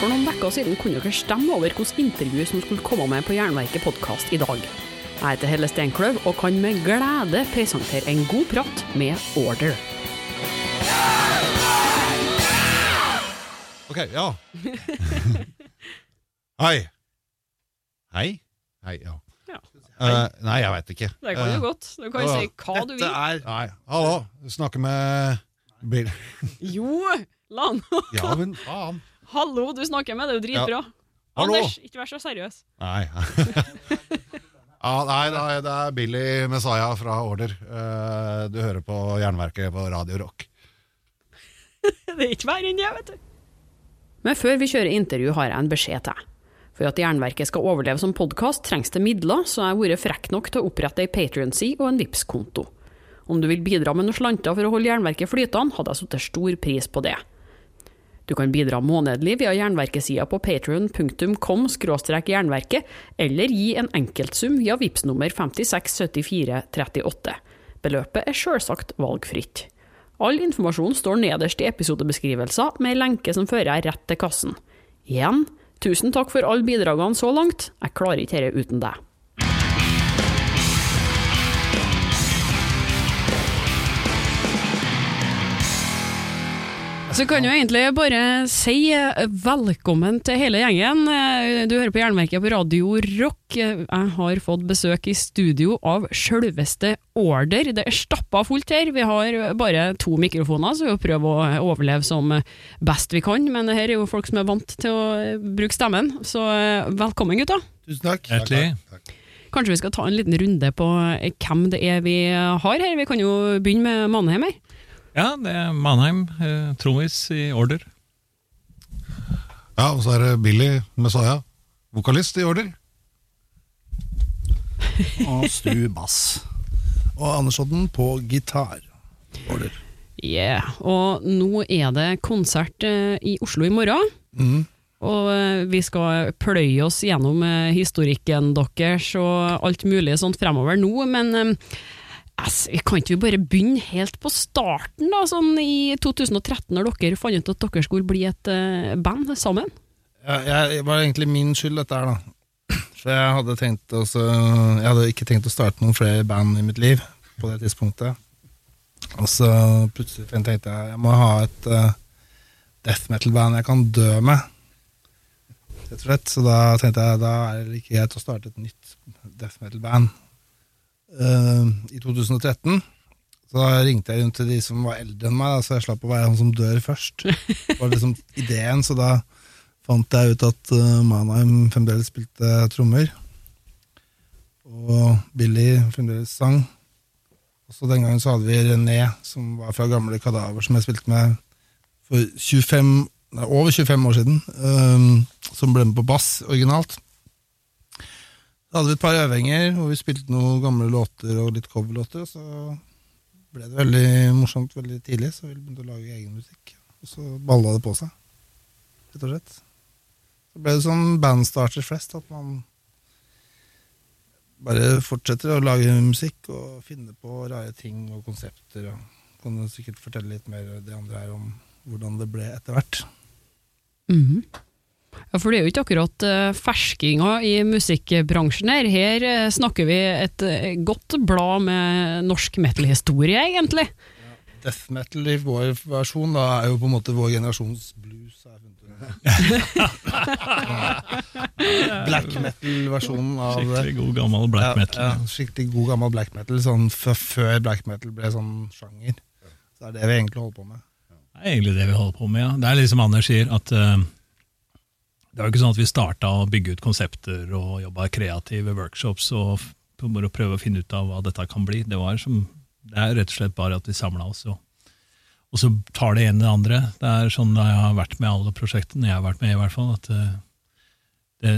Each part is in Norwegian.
For noen uker siden kunne dere stemme over hvilket intervju som skulle komme med på Jernverket podkast i dag. Jeg heter Helle Steinkløv og kan med glede presentere en god prat med Order. Ok, ja. Hei. Hei? Hei, ja. Ja. Eh, nei, jeg veit ikke. Det kan du godt. Du kan jo si hva du vil. er Nei, hallo. Snakker med Bill. Jo, la nå Ja, men faen. Hallo, du snakker med, det er jo dritbra. Hallo. Anders, ikke vær så seriøs. Nei. ja, nei, nei, det er Billy Messiah fra Order. Eh, du hører på Jernverket på Radio Rock. Det er ikke verre enn det, vet du. Men før vi kjører intervju, har jeg en beskjed til. For at Jernverket skal overleve som podkast, trengs det midler, så jeg har vært frekk nok til å opprette ei Patrion-side og en Vipps-konto. Om du vil bidra med noen slanter for å holde Jernverket flytende, hadde jeg satt stor pris på det. Du kan bidra månedlig via Jernverkesida på patrion.com jernverket, eller gi en enkeltsum via VIPS nummer 567438. Beløpet er sjølsagt valgfritt. All informasjon står nederst i episodebeskrivelser, med ei lenke som fører deg rett til kassen. Igjen, tusen takk for alle bidragene så langt, jeg klarer ikke dette uten deg. Så kan jo egentlig bare si eh, velkommen til hele gjengen. Eh, Du hører på Jernverket på Radio Rock. Eh, Jeg har fått besøk i studio av sjølveste Order. Det er stappa fullt her. Vi har bare to mikrofoner, så vi prøver å overleve som best vi kan. Men det her er jo folk som er vant til å bruke stemmen, så velkommen, gutta. Tusen takk. Hjertelig. Kanskje vi skal ta en liten runde på hvem det er vi har her. Vi kan jo begynne med Manheim her. Ja, det er Manheim, eh, trommis i Order. Ja, og så er det Billy Messiah, vokalist i Order. Og Stu bass. Og Anders Odden på gitar. Order. Yeah, og nå er det konsert eh, i Oslo i morgen. Mm. Og eh, vi skal pløye oss gjennom eh, historikken deres og alt mulig sånt fremover nå, men ass, kan ikke vi bare begynne helt på starten, da, sånn i 2013, når dere fant ut at dere skulle bli et uh, band sammen? Ja, jeg, det var egentlig min skyld, dette her, da. For jeg hadde tenkt også, Jeg hadde ikke tenkt å starte noen flere band i mitt liv på det tidspunktet. Og så plutselig tenkte jeg jeg må ha et uh, death metal-band jeg kan dø med. Rett og slett. Så da tenkte jeg da er det like greit å starte et nytt death metal-band. Eh, I 2013 så da ringte jeg rundt til de som var eldre enn meg, da, så jeg slapp å være han som dør først. Det var liksom ideen, så da fant jeg ut at uh, Manheim fremdeles spilte trommer. Og Billy fremdeles sang. Og så Den gangen så hadde vi René, som var fra gamle Kadaver, som jeg spilte med for 25, nei, over 25 år siden. um, som ble med på bass originalt. Så hadde vi et par øvinger hvor vi spilte noen gamle låter og litt coverlåter. og Så ble det veldig morsomt veldig tidlig, så vi begynte å lage egen musikk. Og så balla det på seg, rett og slett. Så ble det sånn bandstarter flest, at man bare fortsetter å lage musikk og finne på rare ting og konsepter. Og kan sikkert fortelle litt mer det andre her om hvordan det ble etter hvert. Mhm. Ja, For det er jo ikke akkurat uh, ferskinga i musikkbransjen her. Her eh, snakker vi et eh, godt blad med norsk metal-historie, egentlig. Death metal i vår versjon da er jo på en måte vår generasjons blues. Black metal-versjonen av. Skikkelig god gammel black metal. Ja, ja, skikkelig god gammel black metal, sånn før black metal ble sånn sjanger. Så det er det vi egentlig holder på med. Det er egentlig det vi holder på med, ja. Det er liksom Anders sier, at eh, det var jo ikke sånn at vi starta å bygge ut konsepter og jobba kreative workshops og f- bare prøve å finne ut av hva dette kan bli. Det, som, det er rett og slett bare at vi samla oss, og, og så tar det ene det andre. Det er sånn jeg har vært med alle prosjektene jeg har vært med i, hvert fall. at eh, det,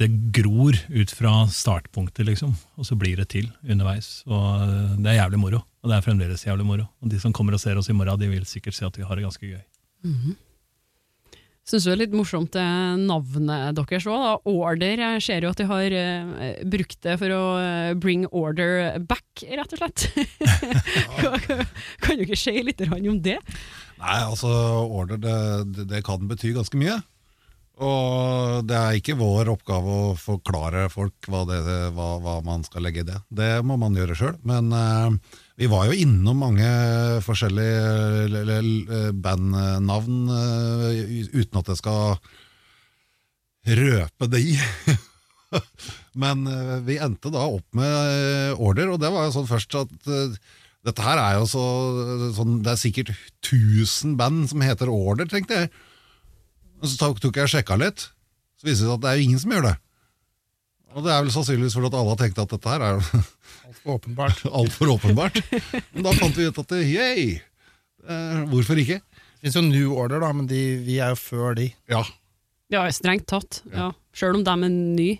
det gror ut fra startpunktet, liksom, og så blir det til underveis. Og eh, det er jævlig moro, og det er fremdeles jævlig moro. Og de som kommer og ser oss i morgen, de vil sikkert si at vi har det ganske gøy. Syns det er litt morsomt det navnet deres òg? Order. Jeg ser jo at de har uh, brukt det for å eh, bring order back, rett og slett. kan du ikke si litt om det? Nei, altså order, det, det, kan bety ganske mye. Og det er ikke vår oppgave å forklare folk hva, det, hva, hva man skal legge i det. Det må man gjøre sjøl. Men eh, vi var jo innom mange forskjellige l- l- bandnavn eh, uten at jeg skal røpe de. Men eh, vi endte da opp med eh, order, og det var jo sånn først at eh, dette her er jo så sånn, Det er sikkert 1000 band som heter Order, tenkte jeg. Og så tok, jeg og sjekka litt, så viser det seg at det er jo ingen som gjør det. Og det er vel sannsynligvis fordi at alle har tenkt at dette her er Altfor åpenbart. altfor åpenbart. Men da fant vi ut at yay! Eh, hvorfor ikke? Det finnes jo New Order, da, men de, vi er jo før de. Ja. Ja, strengt tatt. Ja. Sjøl om de er nye.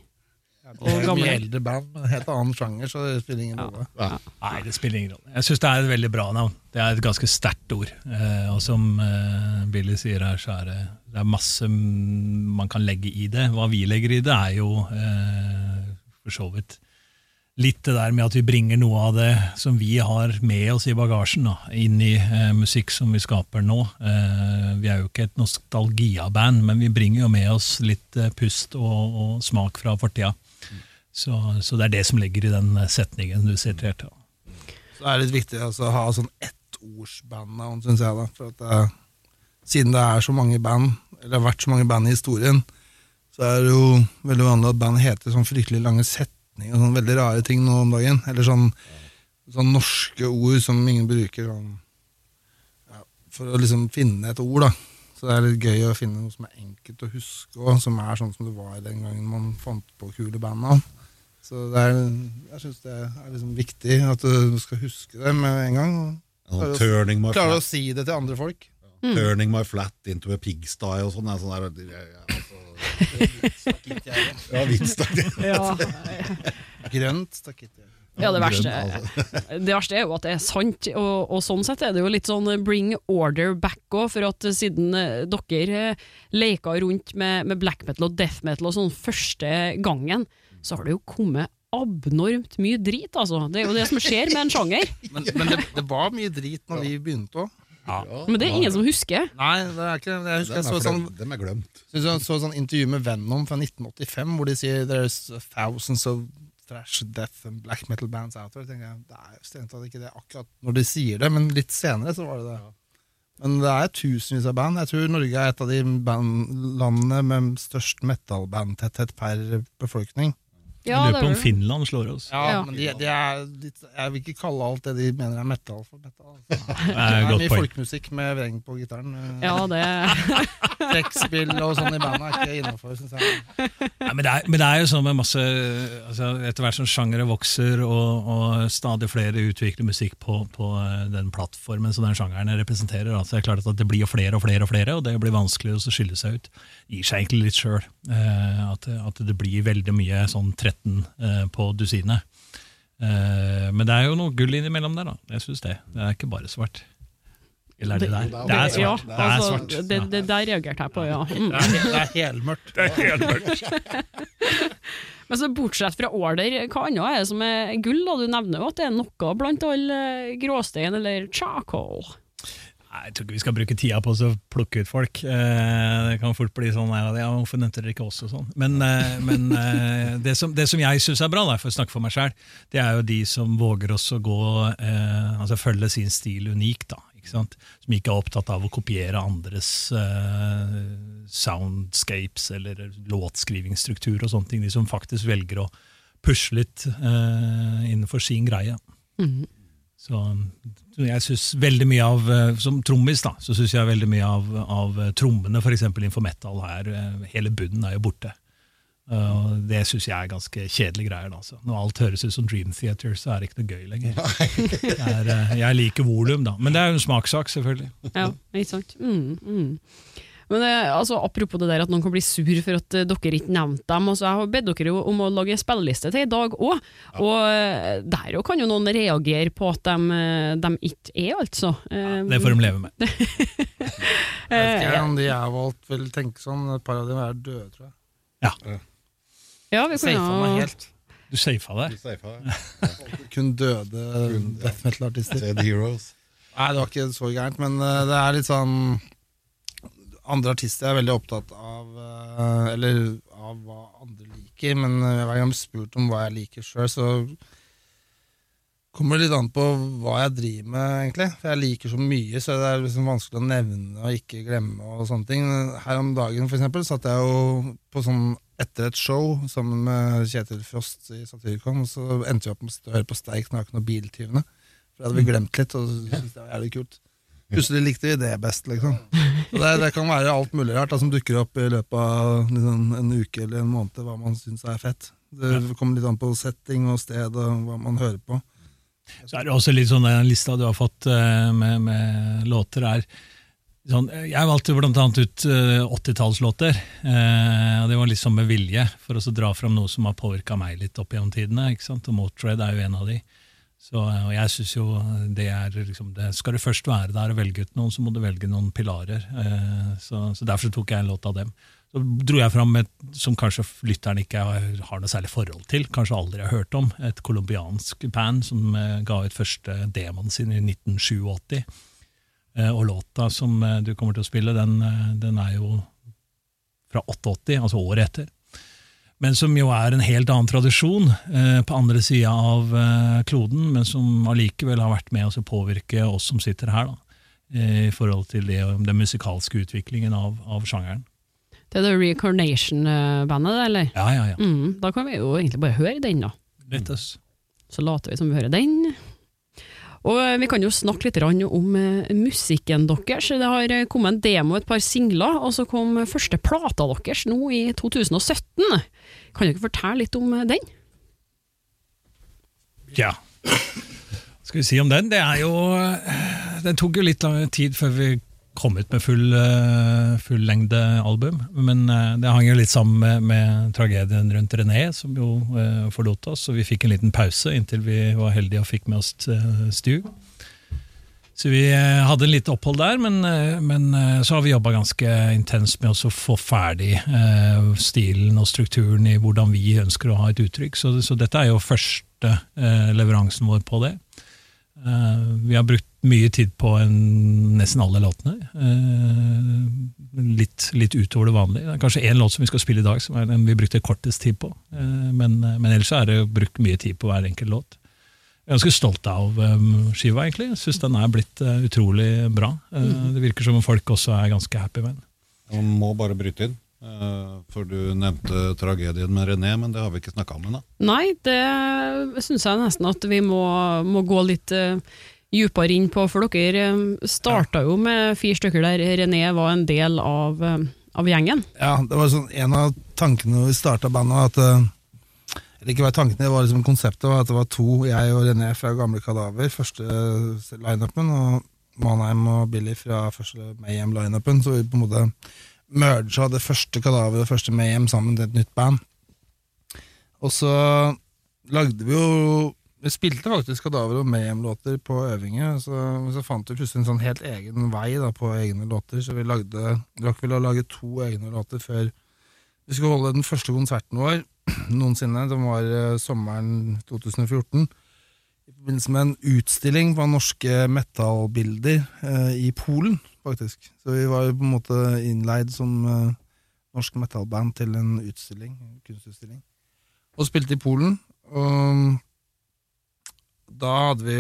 De det er gamle. mye eldre band, men helt annen sjanger, så det spiller ingen rolle. Nei, det spiller ingen rolle. Jeg syns det er et veldig bra navn. Det er et ganske sterkt ord. Eh, og som eh, Billy sier her, så er det, det er masse man kan legge i det. Hva vi legger i det, er jo eh, for så vidt litt det der med at vi bringer noe av det som vi har med oss i bagasjen, da, inn i eh, musikk som vi skaper nå. Eh, vi er jo ikke et nostalgia-band, men vi bringer jo med oss litt eh, pust og, og smak fra fortida. Så, så det er det som ligger i den eh, setningen du siterte. Så er det litt viktig altså, å ha sånn ettordsbandnavn, syns jeg. da For at det, Siden det er så mange band, eller har vært så mange band i historien, så er det jo veldig vanlig at band heter sånn fryktelig lange setninger og sånn veldig rare ting nå om dagen. Eller sånn, sånn norske ord som ingen bruker sånn ja, For å liksom finne et ord, da. Så det er litt gøy å finne noe som er enkelt å huske, og som er sånn som det var den gangen man fant på kule bandnavn. Så det er, jeg syns det er liksom viktig at du skal huske det med en gang. og turning, my Klarer å si det til andre folk. turning my flat into a pigsty og sånn. sånn der, ja, ja, altså, ja, hvitt. Ja, Grønt stakitt. ja det, verste, det verste er jo at det er sant, og, og sånn sett er det jo litt sånn bring order back òg, for at siden eh, dere eh, leka rundt med, med black metal og death metal og sånn første gangen, så har det jo kommet abnormt mye drit, altså. Det er jo det som skjer med en sjanger. Men, men det, det var mye drit når vi begynte òg. Men det er ingen som husker. Nei, det er ikke det. Jeg husker Dem jeg så sånn, dem er glemt. jeg så sånn intervju med Venom fra 1985, hvor de sier There's thousands of thrash, death and black metal bands out there. tenker jeg, Det er jo strengt tatt ikke det akkurat når de sier det, men litt senere så var det det. Men det er tusenvis av band. Jeg tror Norge er et av de band, landene med størst metal-bandtetthet per befolkning. Ja, jeg lurer på er om Finland slår oss. Ja, Ja. men de, de er de, Jeg vil ikke kalle alt det de mener er metal, for metal. Altså. Det Det er er mye poeng. folkemusikk med vreng på gitaren. Eh, Ja, det Trekkspill og sånn i bandet er ikke innafor, syns jeg. Ja, men, det er, men det er jo sånn med masse altså, Etter hvert som sjangere vokser og, og stadig flere utvikler musikk på, på eh, den plattformen som den sjangeren representerer, så er det klart at det blir flere og flere og flere, og det blir vanskelig å skille seg ut. Gir seg egentlig litt sjøl. Eh, at, at det blir veldig mye sånn 13 eh, på dusinet. Eh, men det er jo noe gull innimellom der, da. Jeg syns det. Det er ikke bare svart. Eller er det der? Det er svart. Det er altså, det, det der reagerte jeg på, ja. Mm. Det er, helmørkt. det er helmørkt. Helt mørkt. Men så bortsett fra order, hva annet er det som er gull? da? Du nevner jo at det er noe blant all eh, gråstein eller charcoal. Jeg tror ikke vi skal bruke tida på å plukke ut folk. Eh, det kan fort bli sånn ja, hvorfor nevnte dere ikke oss og sånn. Men, eh, men eh, det, som, det som jeg syns er bra, da, for å snakke for meg sjøl, det er jo de som våger også å gå altså følge sin stil unikt. da, ikke sant? Som ikke er opptatt av å kopiere andres soundscapes eller låtskrivingsstruktur og sånne ting. De som faktisk velger å pushe litt innenfor sin greie. Så så jeg synes veldig mye av, eh, Som trommis da, så syns jeg veldig mye av, av eh, trommene for eksempel innenfor metal her, eh, hele bunnen er jo borte. Uh, det syns jeg er ganske kjedelige greier. da, altså. Når alt høres ut som Dream Theater, så er det ikke noe gøy lenger. Det er, jeg liker volum, da. Men det er jo en smakssak, selvfølgelig. Ja, ikke sant? Mm, mm. Men altså, Apropos det der at noen kan bli sur for at eh, dere ikke nevnte dem. Altså, jeg har bedt dere om å lage spilleliste til i dag òg, og eh, der kan jo noen reagere på at de, eh, de ikke er, altså. Ja, Det får de leve med. Jeg vet ikke om de jeg har valgt, vil tenke sånn. Et par av dem er døde, tror jeg. Ja, ja vi kunne Safa meg helt. Du safa deg. Du safa deg. Kun døde ja. death metal-artister. Nei, det var ikke så gærent, men eh, det er litt sånn Andre artister er veldig opptatt av Eh, eller av hva andre liker, men eh, hver gang jeg blir spurt om hva jeg liker sjøl, så kommer det litt an på hva jeg driver med, egentlig. For jeg liker så mye, så det er liksom vanskelig å nevne og ikke glemme og sånne ting. Her om dagen, for eksempel, satt jeg jo på sånn etter et show sammen med Kjetil Frost i Satyricon, og så endte vi opp med å høre på Sterk naken og Biltyvene. For det hadde vi glemt litt, og syntes det var jævlig kult. Plutselig likte vi det best, liksom. Det, det kan være alt mulig rart da, som dukker opp i løpet av liksom, en uke eller en måned, hva man syns er fett. Det kommer litt an på setting og sted og hva man hører på. Så er det også litt sånn den lista du har fått eh, med, med låter, er sånn, Jeg valgte blant annet ut eh, 80-tallslåter. Eh, og det var litt sånn med vilje, for å dra fram noe som har påvirka meg litt opp gjennom tidene. ikke sant? Og Motörhead er jo en av de. Så, og jeg synes jo det er liksom det, Skal du først være der og velge ut noen, så må du velge noen pilarer. Eh, så, så Derfor tok jeg en låt av dem. Så dro jeg fram et som kanskje lytteren ikke har noe særlig forhold til, kanskje aldri har hørt om. Et colombiansk band som eh, ga ut første demoen sin i 1987. Eh, og låta som eh, du kommer til å spille, den, eh, den er jo fra 88, altså året etter. Men som jo er en helt annen tradisjon eh, på andre sida av eh, kloden, men som allikevel har vært med oss å påvirke oss som sitter her, da, i forhold til det, den musikalske utviklingen av, av sjangeren. Det er The Recarnation-bandet, eller? Ja, ja, ja. Mm, da kan vi jo egentlig bare høre den, da. Let us. Så later vi som vi hører den. Og eh, vi kan jo snakke litt om eh, musikken deres. Det har eh, kommet en demo, et par singler, og så kom første plata deres nå i 2017. Kan dere fortelle litt om eh, den? Ja. Hva skal vi si om den? Det er jo eh, Den tok jo litt tid før vi kom ut med full, eh, fullengde album. Men det hang jo litt sammen med, med tragedien rundt René, som jo eh, forlot oss. Og vi fikk en liten pause inntil vi var heldige og fikk med oss Stu. Så vi eh, hadde en litt opphold der, men, eh, men eh, så har vi jobba ganske intenst med å få ferdig stilen og strukturen i hvordan vi ønsker å ha et uttrykk. Så, så dette er jo første leveransen vår på det. Vi har brukt mye tid på en, nesten alle låtene. Litt, litt utover det vanlige. Det er kanskje én låt som vi skal spille i dag, som vi brukte kortest tid på. Men, men ellers er det brukt mye tid på hver enkelt låt. Jeg er ganske stolt av um, skiva, egentlig. Jeg syns den er blitt uh, utrolig bra. Uh, Det virker som om folk også er ganske happy med den. Man må bare bryte inn. eh, For du nevnte tragedien med René, men det har vi ikke snakka om ennå. Nei, det syns jeg nesten at vi må, må gå litt dypere inn på, for dere uh, starta jo med fire stykker der René var en del av, eh, av gjengen. Ja, det var sånn En av tankene vi starta bandet, at ikke bare tankene, det var liksom konseptet var at det var to, jeg og René fra Gamle Kadaver, første eh, lineupen, og Manheim og Billy fra første Mayhem-lineupen. Så vi på en måte merga det første Kadaver og første Mayhem sammen til et nytt band. Og så lagde vi jo Vi spilte faktisk Kadaver og Mayhem-låter på øvinger, så, så fant vi plutselig en sånn helt egen vei da, på egne låter, så vi lagde Drakk vel å lage to egne låter før vi skulle holde den første konserten vår noensinne, Det var eh, sommeren 2014. I forbindelse med en utstilling på norske metallbilder eh, i Polen, faktisk. Så vi var på en måte innleid som eh, norsk metallband til en utstilling, en kunstutstilling. Og spilte i Polen. Og da hadde vi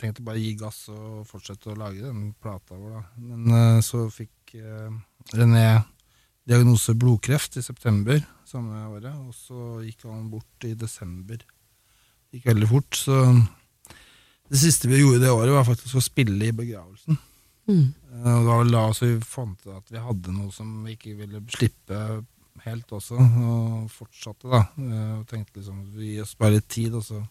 tenkt å bare gi gass og fortsette å lage den plata vår, da. Men eh, så fikk eh, René diagnose blodkreft i september samme året, og så gikk han bort i desember. Det gikk veldig fort, så det siste vi gjorde det året, var faktisk å spille i begravelsen. Mm. Eh, Og da også vi fant ut at vi hadde noe som vi ikke ville slippe helt også, og fortsatte, da. Eh, Og tenkte liksom vi gir oss bare litt tid, og så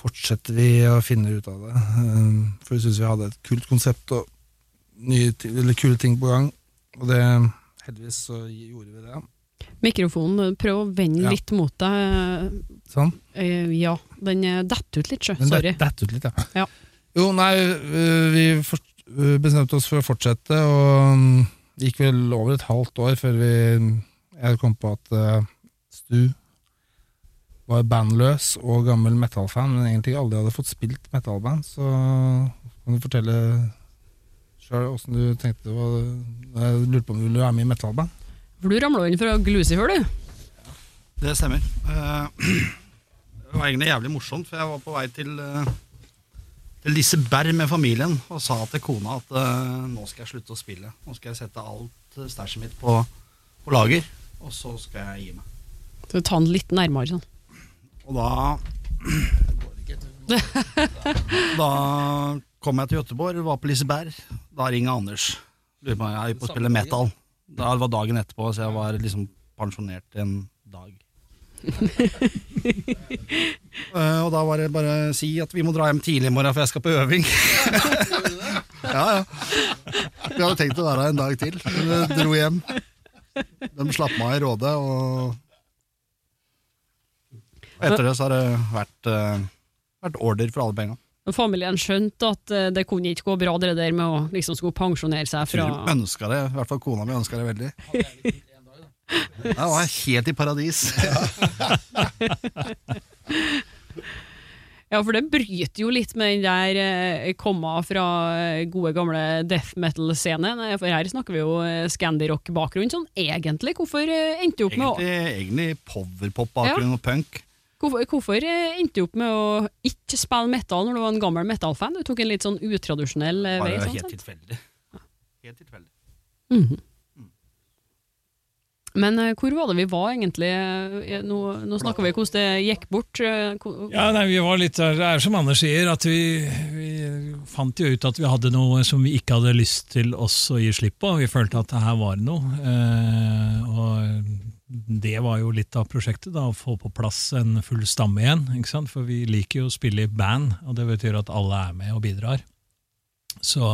fortsetter vi å finne ut av det. Eh, For vi syntes vi hadde et kult konsept og nye, eller kule ting på gang, og det heldigvis så gjorde vi det. Mikrofonen, prøv å vende Ja. litt mot deg. Sånn. Eh, ja, den eh, detter ut litt, sjø. Sorry. det ut litt, ja. Ja. Jo, nei, øh, vi øh, bestemte oss for å fortsette, og mm, det gikk vel over et halvt år før vi jeg kom på at uh, Stu var bandløs og gammel metallfan, men egentlig aldri hadde fått spilt metallband, så kan du fortelle sjøl åssen du tenkte var Jeg lurte på om du ville være med i metallband? For du ramla inn fra Glusi du? du. Det stemmer. Eh, Det var egentlig jævlig morsomt, for jeg var på vei til, eh, til Liseberg med familien og sa til kona at eh, nå skal jeg slutte å spille. Nå skal jeg sette alt stæsjet mitt på, på lager, og så skal jeg gi meg. Så ta den litt nærmere sånn. Og da Da kom jeg til Göteborg, var på Liseberg. Da ringer Anders. Lurer på om jeg er på å spille metal. Da, det var dagen etterpå, så jeg var liksom pensjonert en dag. uh, og da var det bare å si at vi må dra hjem tidlig i morgen, for jeg skal på øving. ja, ja. Vi hadde tenkt å være her en dag til, men vi dro hjem. De slapp meg av i Råde, og og etter det så har det vært, uh, vært order for alle penga. Familien skjønte at eh, det kunne ikke gå bra, det der med å liksom skulle pensjonere seg fra Tror de ønska det, i hvert fall kona mi ønska det veldig. Jeg var helt i paradis. Ja, for det bryter jo litt med den der eh, komma fra eh, gode gamle death metal-scenen. Eh, For her snakker vi jo Scandirock-bakgrunn. Sånn egentlig, hvorfor endte du opp med å Egentlig, egentlig powerpop-bakgrunn og punk. Hvorfor, hvorfor eh, endte du opp med å ikke spille metal når du var en gammel metal-fan? Du tok en litt sånn utradisjonell eh, vei. Bare helt tilfeldig. Helt tilfeldig. Mhm. Men uh, hvor var det vi var egentlig? Nå, nå snakker vi hvordan det gikk bort. Uh, Ja, nei, vi var litt der, Det er som Anders sier, at vi, vi fant jo ut at vi hadde noe som vi ikke hadde lyst til oss å gi slipp på. Vi følte at det her var noe. Uh, og det var jo litt av prosjektet, da, å få på plass en full stamme igjen. ikke sant? For vi liker jo å spille i band, og det betyr at alle er med og bidrar. Så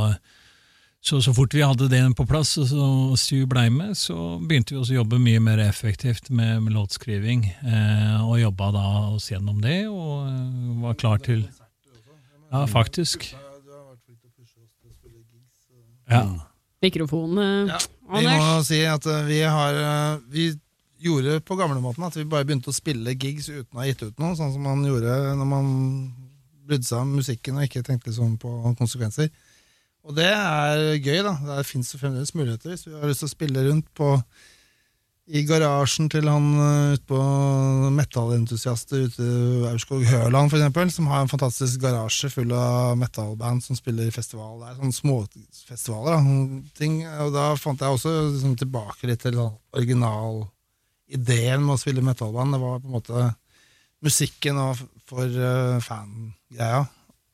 så, så fort vi hadde det på plass, og så Stu blei med, så begynte vi også å jobbe mye mer effektivt med, med låtskriving. Eh, og jobba da oss gjennom det, og eh, var klar til Ja, faktisk. Ja. Mikrofon, Anders. Ja, Vi må si at eh, vi har eh, Vi gjorde på gamlemåten at vi bare begynte å spille gigs uten å ha gitt ut noe, sånn som man gjorde når man brydde seg om musikken og ikke tenkte liksom på konsekvenser. Og det er gøy, da. Det fins fremdeles muligheter. Hvis vi har lyst til å spille rundt på i garasjen til han utpå på metallentusiaster ute i Aurskog-Høland, for eksempel, som har en fantastisk garasje full av metalband som spiller i festival. Er sånne småfestivaler. Da, ting. Og da fant jeg også liksom, tilbake litt til sånn originalideen med å spille metalband. Det var på en måte musikken og for uh, fangreia.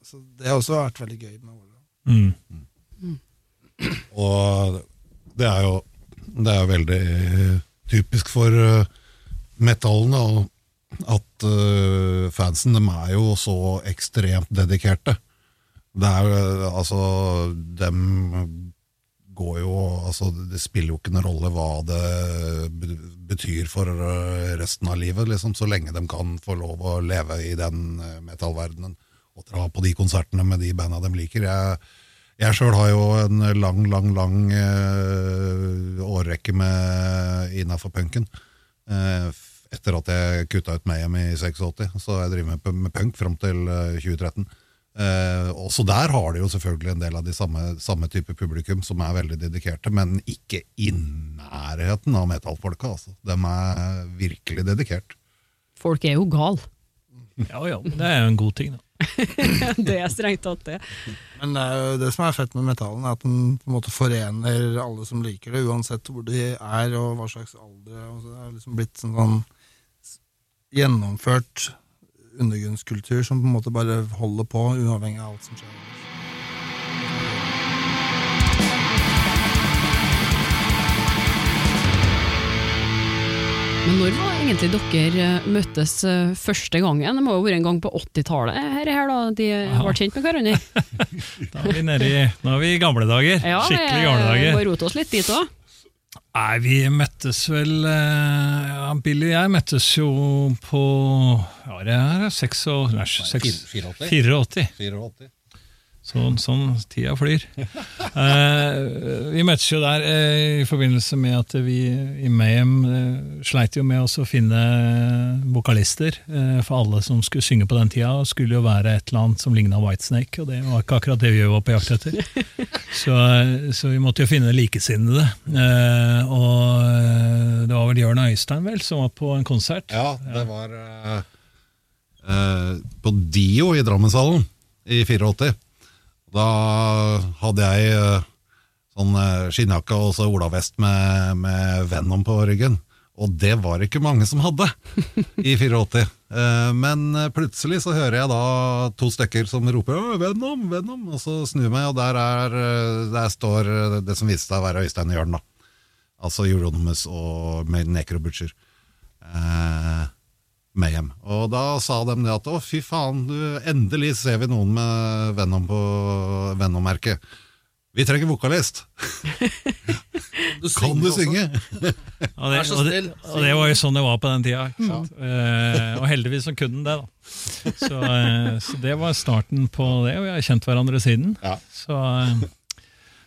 Så det har også vært veldig gøy. med Ålesund. Mm. Og det er jo det er jo veldig typisk for uh, metallen da, at uh, fansen de er jo så ekstremt dedikerte. Det er jo uh, altså dem går jo altså Det spiller jo ikke noen rolle hva det betyr for uh, resten av livet, liksom, så lenge de kan få lov å leve i den uh, metallverdenen og dra på de konsertene med de banda de liker. Jeg, jeg sjøl har jo en lang, lang, lang øh, årrekke med innafor punken. Øh, etter at jeg kutta ut Mayhem i 86, så jeg driver med, punk fram til eh, 2013. Eh, også der har de jo selvfølgelig en del av de samme, samme type publikum som er veldig dedikerte, men ikke i nærheten av metallfolka. Altså. De er virkelig dedikert. Folk er jo gal. Ja, ja, det er jo en god ting, da. det er strengt tatt det. Men det er jo det som er fett med metallen, er at den på en måte forener alle som liker det, uansett hvor de er og hva slags alder. Og det er liksom blitt sånn, sånn gjennomført undergrunnskultur som på en måte bare holder på, uavhengig av alt som skjer. Men når var egentlig dere eh, møttes eh, første gangen? Det må jo ha vært en gang på 80-tallet her, her da, de ble kjent med hverandre. Da er vi nede i, nå er vi i gamle dager. Ja, Skikkelig gamle vi må rote oss litt dit òg. Nei, vi møttes vel eh, ja, Billy og jeg møttes jo på Ja, det er seks og nei, seks, 84. 84. 84. Sånn, sånn tida flyr. Eh, vi møttes jo der eh, i forbindelse med at vi i Mayhem eh, sleit jo med oss å finne vokalister. Eh, for alle som skulle synge på den tida, skulle jo være et eller annet som ligna Whitesnake, og det var ikke akkurat det vi var på jakt etter. Så, så vi måtte jo finne likesinnede. Eh, og vel Jørn Øystein vel, som var på en konsert. Ja, det var eh, eh, på Dio i Drammenshallen i 84. Da hadde jeg eh, sånn eh, skinnjakke og så olavest med, med Venom på ryggen. Og det var ikke mange som hadde i 84. Eh, Men plutselig så hører jeg da to stykker som roper 'Venom', 'Venom', og så snur jeg meg, og der, er, der står det som viste seg å være Øystein Jørn. da. Altså Euronymous og Necrobutcher. Eh, Mayhem. Og da sa de det at 'å, fy faen, du, endelig ser vi noen med Venom på Venom-merket'. Vi trenger vokalist! Kan du synge? Og det, og, det, og det var jo sånn det var på den tida. ikke sant? Eh, og heldigvis så kunne den det, da. Så, uh, så det var starten på det, og vi har kjent hverandre siden. Ja. Så uh,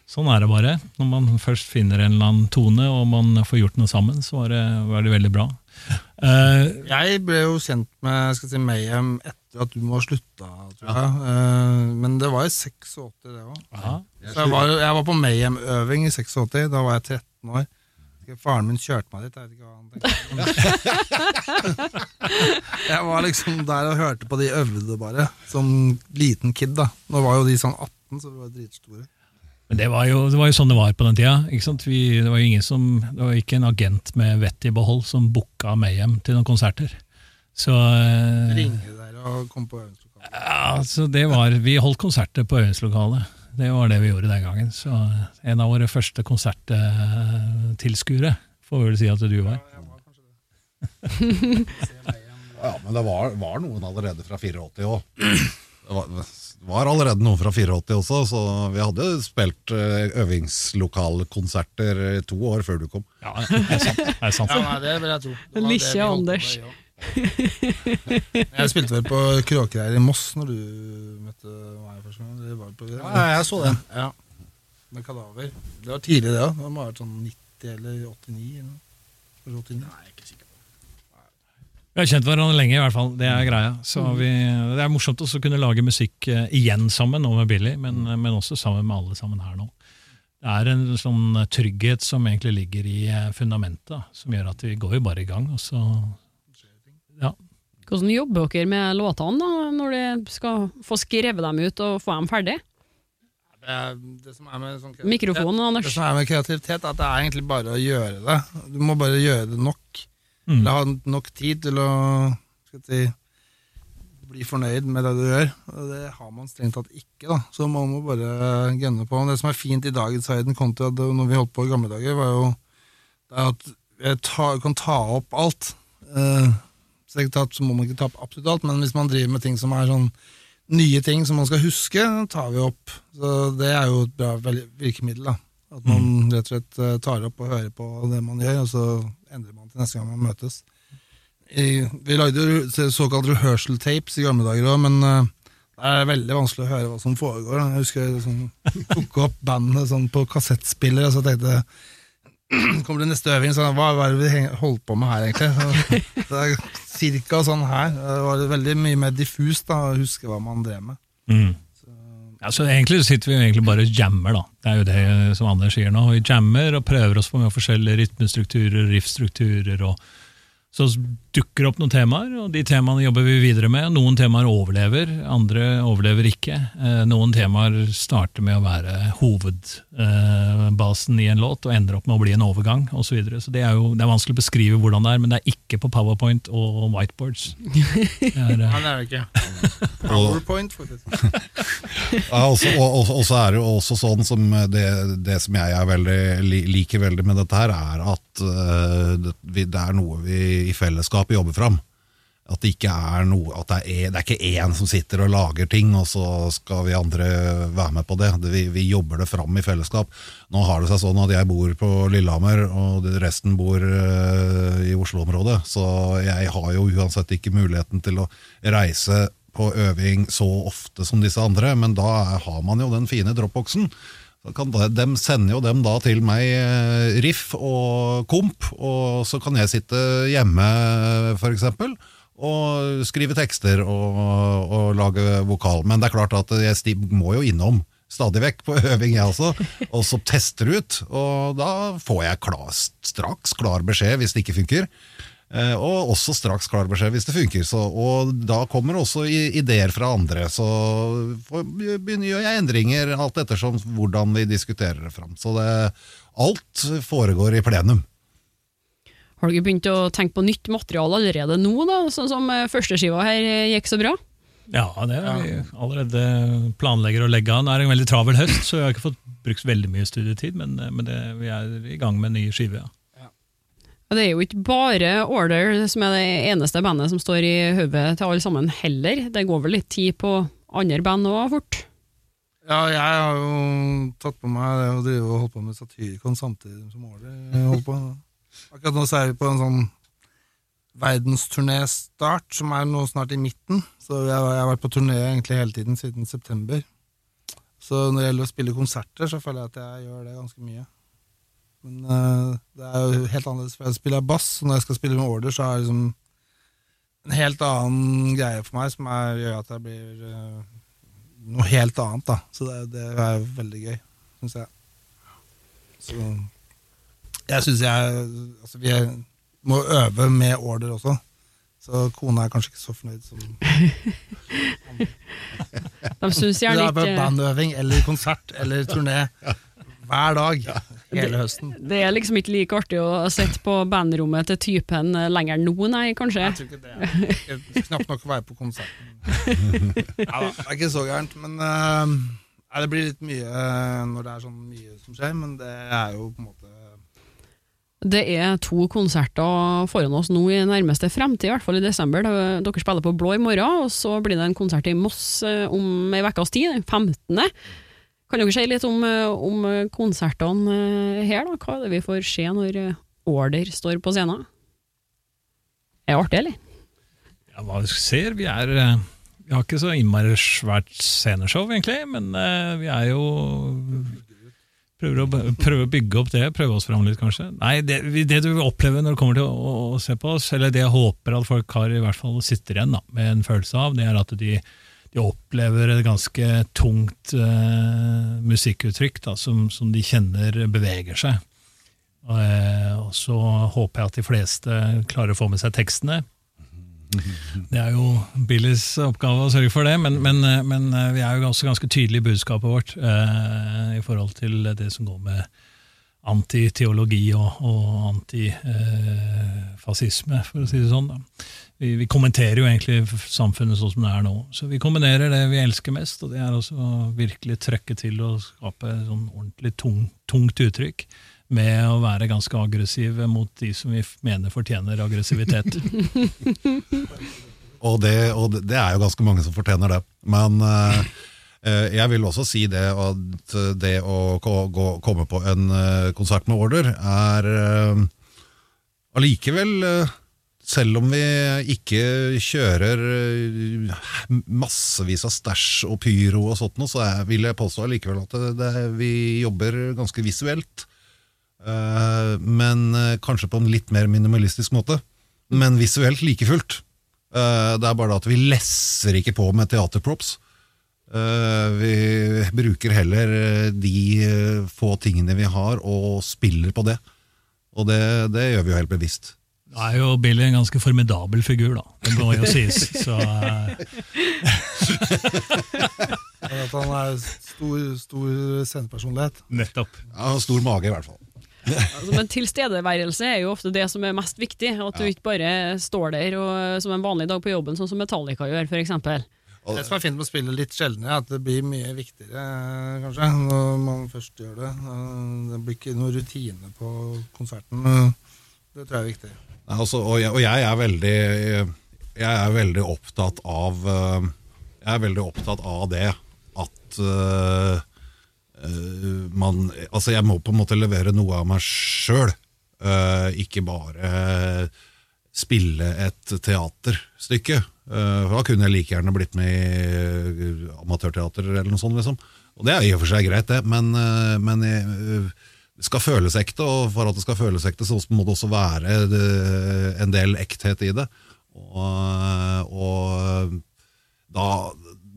sånn er det bare. Når man først finner en eller annen tone, og man får gjort noe sammen, så var det, var det veldig bra. Eh, Jeg ble jo kjent med skal si, Mayhem etter at du må ha slutta, tror jeg. Uh, men det var i 86, det òg. Så jeg var, jeg var på Mayhem-øving i 86. Da var jeg 13 år. Faren min kjørte meg dit. Jeg vet ikke hva han tenkte. jeg var liksom der og hørte på de øvde, bare. Som liten kid. da Nå var jo de sånn 18, så vi var dritstore. Men det var, jo, det var jo sånn det var på den tida. Ikke sant? Vi, det var jo ingen som, det var ikke en agent med vett i behold som booka Mayhem til noen konserter. Så eh, Ringe der og komme på øvingslokalet. Ja, så det var, Vi holdt konserter på øvingslokalet. Det var det vi gjorde den gangen. Så En av våre første konserttilskuere får vi vel si at du var. Ja, men det var, var noen allerede fra 84 òg. Var, allerede noen fra 84 også, så vi hadde spilt eh, øvingslokalkonserter to år før du kom. Ja, det er sant. Det er sant. Ja, nei, det vil jeg tro. På Anders. ja. Jeg spilte vel på Kråkereir i Moss når du møtte meg første gang. Det var på, Ja, jeg så det. Ja. Med Kadaver. Det var tidlig, det òg. Det må ha vært sånn 90 eller 89. Eller noe. 89. Nei, jeg er ikke sikker Vi har kjent hverandre lenge, i hvert fall. Det er greia. Så vi, det er morsomt også å kunne lage musikk eh, igjen sammen, nå med Billy, men, men også sammen med alle sammen her nå. Det er en sånn trygghet som egentlig ligger i eh, fundamentet, som gjør at vi går jo bare i gang. Og så, ja. Hvordan jobber dere med låtene da, når dere skal få skrevet dem ut og få dem ferdig? Det, det som er med sånn kreativitet- Mikrofonen, Det som er med kreativitet, er at det er egentlig bare å gjøre det. Du må bare gjøre det nok. Mm. Eller ha nok tid til å si, bli fornøyd med det du gjør. Og det har man strengt tatt ikke, da. Så man må bare gønne på. Det som er fint i dagens verden kontra det når vi holdt på i gamle dager, var jo at jeg ta, kan ta opp alt. Eh, strengt tatt så må man ikke ta opp absolutt alt, men hvis man driver med ting som er sånn nye ting som man skal huske, tar vi opp. Så det er jo et bra virkemiddel. da. At man rett og slett eh, tar opp og hører på det man gjør, og så endrer man til neste gang man møtes. I, vi lagde jo så- såkalt rehearsal tapes i gamle dager òg, men uh, det er veldig vanskelig å høre hva som foregår. Jeg husker jeg liksom, tok opp bandet sånn på kassettspiller, og så tenkte jeg Kommer det neste øving, så hva, er det vi holdt på med her, egentlig? Så, det er cirka sånn her. Det var veldig mye mer diffust da, å huske hva man drev med. Mm. Ja, så Egentlig sitter vi egentlig bare og jammer, da. Det er jo det som Anders sier nå. Vi jammer og prøver oss på med forskjellige rytmestrukturer, riffstrukturer. og Så dukker det opp noen temaer, og de temaene jobber vi videre med. Noen temaer overlever, andre overlever ikke. Eh, Noen temaer starter med å være hovedbasen i en låt og ender opp med å bli en overgang osv. Så, videre. så det er jo det er vanskelig å beskrive hvordan det er, men det er ikke på powerpoint og whiteboards. Det er, eh, Nei, det er det ikke. Powerpoint, faktisk. Og, så er det jo også sånn som det, det som jeg er veldig, liker veldig med dette her, er at eh, det, det er noe vi i fellesskap jobber fram. At det ikke er noe At det er, det er ikke én som sitter og lager ting, og så skal vi andre være med på det. det vi, vi jobber det fram i fellesskap. Nå har det seg sånn at jeg bor på Lillehammer, og resten bor uh, i Oslo-området. Så jeg har jo uansett ikke muligheten til å reise på øving så ofte som disse andre, men da har man jo den fine dropboxen. De, dem sender jo dem da til meg eh, riff og komp, og så kan jeg sitte hjemme eksempel, og skrive tekster og, og lage vokal. Men det er klart at jeg må jo innom stadig vekk på øving, jeg også, og så tester ut. Og da får jeg klar, straks klar beskjed hvis det ikke funker. Eh, og også straks klar beskjed hvis det funker. Så, og da kommer også ideer fra andre. Så begynner jeg endringer alt ettersom hvordan vi diskuterer det fram. Så det, alt foregår i plenum. Har dere begynt å tenke på nytt materiale allerede nå, da? Sånn som eh, førsteskiva her eh, gikk så bra? Ja, det er vi allerede planlegger å legge av. Nå er det en veldig travel høst, så jeg har ikke fått brukt veldig mye studietid, men, men det, vi er i gang med en ny skive. ja. Det er jo ikke bare Order som er det eneste bandet som står i hodet til alle sammen heller. Det går vel litt tid på andre band òg, fort? Ja, jeg har jo tatt på meg det å drive og holde på med Satyricon samtidig som Order på. Akkurat nå så er vi på en sånn verdensturné-start, som er nå snart i midten. Så jeg, jeg har vært på turné egentlig hele tiden, siden september. Så når det gjelder å spille konserter, så føler jeg at jeg gjør det ganske mye. Men uh, det er jo helt annerledes, for jeg spiller bass, og når jeg skal spille med Order, så er det liksom en helt annen greie for meg, som er, gjør at jeg blir uh, noe helt annet, da. Så det, det er veldig gøy, syns jeg. Så jeg syns jeg Altså, vi er, må øve med order også. Så kona er kanskje ikke så fornøyd som De syns Det er bare bandøving eller konsert eller turné hver dag hele høsten. Det er liksom ikke like artig å sitte på bandrommet til typen eh, lenger nå, nei, kanskje? Jeg tror ikke det knapt nok å være på konserten. Ja, det er ikke så gærent, men uh, det blir litt mye eh, når det er sånn mye som skjer, men det er jo på en måte Det er to konserter foran oss nå i nærmeste fremtid, i hvert fall i desember. Dere spiller på Blå i morgen, og så blir det en konsert i Moss om ei ukes tid, den 15. Kan dere si litt om, eh, om konsertene eh, her, da? Hva er det vi får se når eh, Order står på scenen? Er det artig, eller? Ja, hva vi ser, vi er Vi har ikke så innmari svært sceneshow, egentlig, men vi er jo Prøver å, prøver å bygge opp det, prøve oss fram litt, kanskje. Nei, det, det du vil oppleve når du kommer til å, å se på oss, eller det jeg håper at folk har i hvert fall sitter igjen da, med en følelse av, det er at de, de opplever et ganske tungt eh, musikkuttrykk da, som, som de kjenner beveger seg. Og, eh, og så håper jeg at de fleste klarer å få med seg tekstene. Det er jo Billys oppgave å sørge for det, men, men, eh, men vi er jo også ganske tydelige i budskapet vårt eh, i forhold til det som går med antiteologi og, og antifascisme, for å si det sånn. Da. Vi, vi kommenterer jo egentlig samfunnet sånn som det er nå. Så vi kombinerer det vi elsker mest, og det er også å virkelig trøkke til å skape sånn ordentlig tung, tungt uttrykk. Med å være ganske aggressive mot de som vi mener fortjener aggressivitet. Og det, og det- er jo ganske mange som fortjener det. Men uh, jeg vil også si det at det å gå, komme på en eh, konsert med order er allikevel eh, selv om vi ikke kjører eh, massevis av stæsj og pyro og sånt så jeg vil jeg påstå allikevel at det, det, vi jobber ganske visuelt. Eh, men eh, kanskje på en litt mer minimalistisk måte. Men visuelt like fullt. Det er bare at vi lesser ikke på med teaterprops. Vi bruker heller de få tingene vi har, og spiller på det. Og det, det gjør vi jo helt bevisst. Nå er jo Billy en ganske formidabel figur, da. Det må jo sies. Så eh, at han er stor, stor sendepersonlighet. nettopp. Ja, stor mage, i hvert fall. Altså, men tilstedeværelse er jo ofte det som er mest viktig. At du ikke bare står der og, som en vanlig dag på jobben, sånn som Metallica gjør, f.eks. Det som er fint med å spille litt sjeldnere, er at det blir mye viktigere, kanskje, når man først gjør det. Eh, Det blir ikke noe rutine på konserten. Eh, Det tror jeg er viktig. Altså, og, jeg, og jeg er veldig Jeg er veldig opptatt av eh, Jeg er veldig opptatt av det at eh, man Altså, jeg må på en måte levere noe av meg sjøl. ikke bare spille et teaterstykke. Uh, da kunne jeg like gjerne blitt med i amatørteater eller noe sånt. liksom. Og det er i og for seg greit, det, men, men det skal føles ekte, og for at det skal føles ekte, så må det også være en del ekthet i det. Og, og da,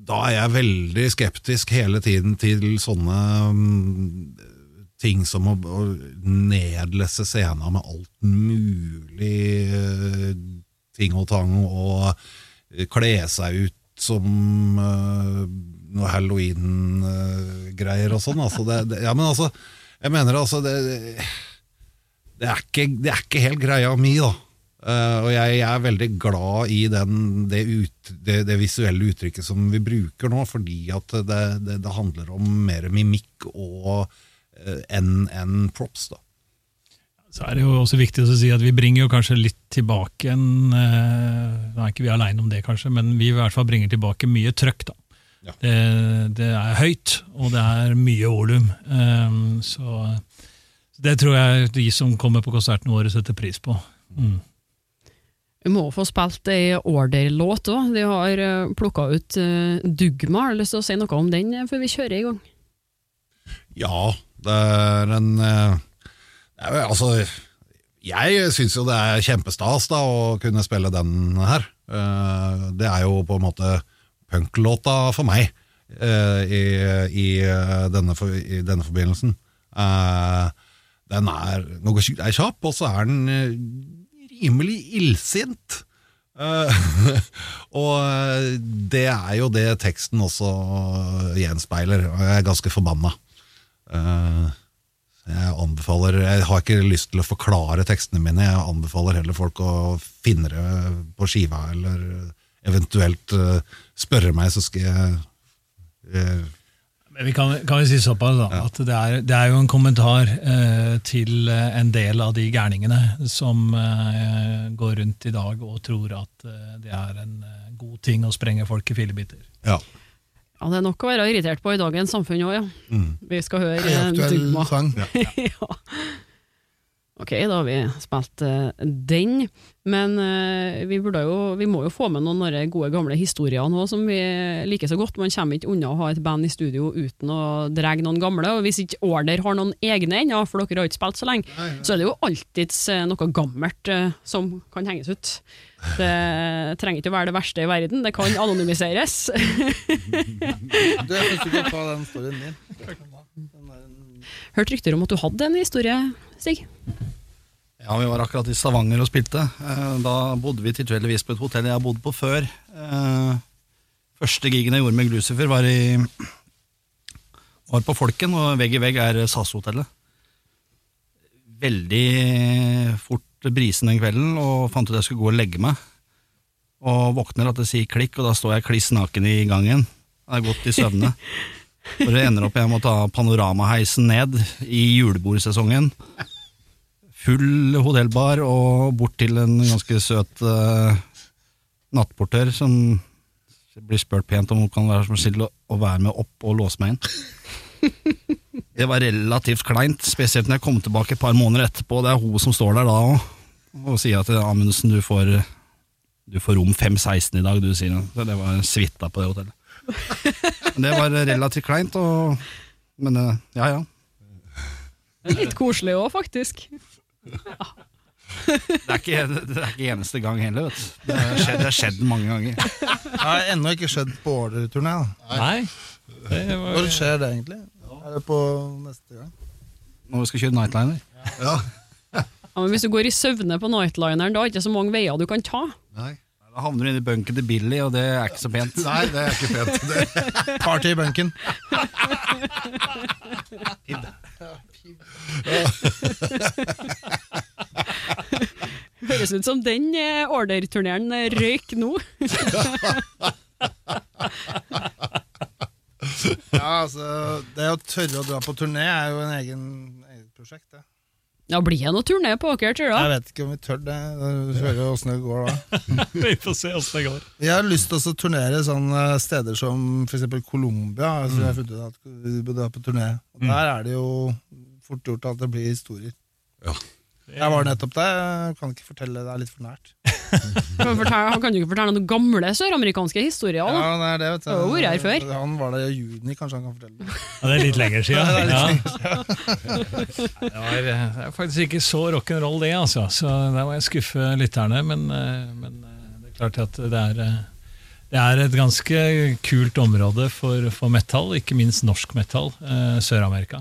da er jeg veldig skeptisk hele tiden til sånne mm, ting som å, å nedlesse scenen med alt mulig eh, ting og tang, og eh, kle seg ut som eh, noe halloween-greier og sånn. Altså, ja, men altså, jeg mener altså det, det, er ikke, det er ikke helt greia mi, da. Uh, og jeg, jeg er veldig glad i den, det, ut, det, visuelle uttrykket som vi bruker nå, fordi at det, handler om mer mimikk eh, enn en props. da. Så er det jo også viktig å si at vi bringer jo kanskje litt tilbake en uh, Nå er ikke vi aleine om det, kanskje, men vi i hvert fall bringer tilbake mye trøkk. da. Ja. Det, det er høyt, og det er mye volum. Um, så det tror jeg de som kommer på konserten vår, setter pris på. Mm. Vi må få spilt ei Order-låt òg. De har uh, plukka ut uh, Dugma. Har du lyst til å si noe om den eh, før vi kjører i gang? Ja, det er en eh, det er, Altså, jeg syns jo det er kjempestas da å kunne spille den her. Eh, Det er jo på en måte punklåta for meg uh, i, i, eh, denne, for, i denne forbindelsen. Uh, Den er noe sjukt er kjapp, og så er den rimelig illsint. Og det er jo det teksten også gjenspeiler. og Jeg er ganske forbanna. Jeg anbefaler Jeg har ikke lyst til å forklare tekstene mine. Jeg anbefaler heller folk å finne det på skiva, eller eventuelt eh, spørre meg, så skal jeg eh, Men vi kan, kan vi si såpass da, Ja. at det er, det er jo en kommentar eh, til eh, en del av de gærningene som eh, går rundt i dag og tror at eh, det er en god ting å sprenge folk i fillebiter. Ja. Ja, Det er nok å være irritert på i dagens samfunn òg, ja. Mm. Vi skal høre Dugma. sang. ja. Ok, da har vi spilt uh, den, men uh, vi, burde jo, vi må jo få med noen av de gode gamle historier nå som vi liker så godt. Man kommer ikke unna å ha et band i studio uten å dra noen gamle, og hvis ikke Order har noen egne ennå, for dere har ikke spilt så lenge, så er det jo alltids uh, noe gammelt som kan henges ut. Det trenger ikke å være det verste i verden, det kan anonymiseres. Du, jeg synes du kan ta den storyen din. Hørt rykter om at du hadde en historie, Stig? Ja, vi var akkurat i Stavanger og spilte. Eh, Da bodde vi tilfeldigvis på et hotell jeg har bodd på før. Eh, Første gigen jeg gjorde med Glucifer, var, i, var på Folken, og vegg i vegg er SAS-hotellet. Veldig fort brisen den kvelden, og fant ut jeg skulle gå og legge meg. Og våkner at det sier klikk, og da står jeg kliss naken i gangen. Jeg har gått i søvne. For det ender opp jeg må ta panoramaheisen ned i julebordsesongen full hotellbar og bort til en ganske søt uh, nattportør som blir spurt pent om hun kan være så snill å, å være med opp og låse meg inn. Det var relativt kleint, spesielt når jeg kom tilbake et par måneder etterpå. Det er hun som står der da og, og sier at Amundsen, du får, du får rom 516 i dag, du, sier hun. Så det var suita på det hotellet. Men det var relativt kleint, og, men eh, ja ja. Litt koselig òg, faktisk. Det er ikke, det er ikke eneste gang heller, vet du. Det har skjedd, det har skjedd mange ganger. Det har ennå ikke skjedd på orderturné. da. Nei, det var, Når skjer det egentlig? Er det på neste gang? Når vi skal kjøre nightliner. ja. Ja, men hvis du går i søvne på nightlineren, da er det ikke så mange veier du kan ta. Nei. Da havner du inne i bunken til Billy, og det er ikke så pent. Nei, det er ikke pent. Det. Party i bunken. Høres ut som den orderturneren eh, røyk nå. Ja, altså, Det å tørre å dra på turné er jo en egen eget prosjekt. det. Ja, blir det noe turné på dere, tror Jeg vet ikke om vi tør det. Vi hører åssen det går da. vi får se åssen det går. Jeg har lyst til å turnere sånne steder som f.eks. Colombia. Altså, jeg har funnet ut at vi bør dra på turné. Og Der er det jo fort gjort at det blir historier. Ja. Jeg var nettopp der. Jeg kan ikke fortelle, det er litt for nært. Kan, fortelle, kan du ikke fortelle noen gamle søramerikanske historier? Ja, da? det er det, vet du. Hvor er før. Han var der i juni, kanskje han kan fortelle det. Ja, det er litt lenger siden. Ja, det er Ja. lenger Det, var, det er faktisk ikke så rock'n'roll, det, altså. Så der må jeg skuffe lytterne. Men, eh, men eh, det er klart at det er, eh, Det er et ganske kult område for, for metal, ikke minst norsk metal. Eh, Sør-Amerika.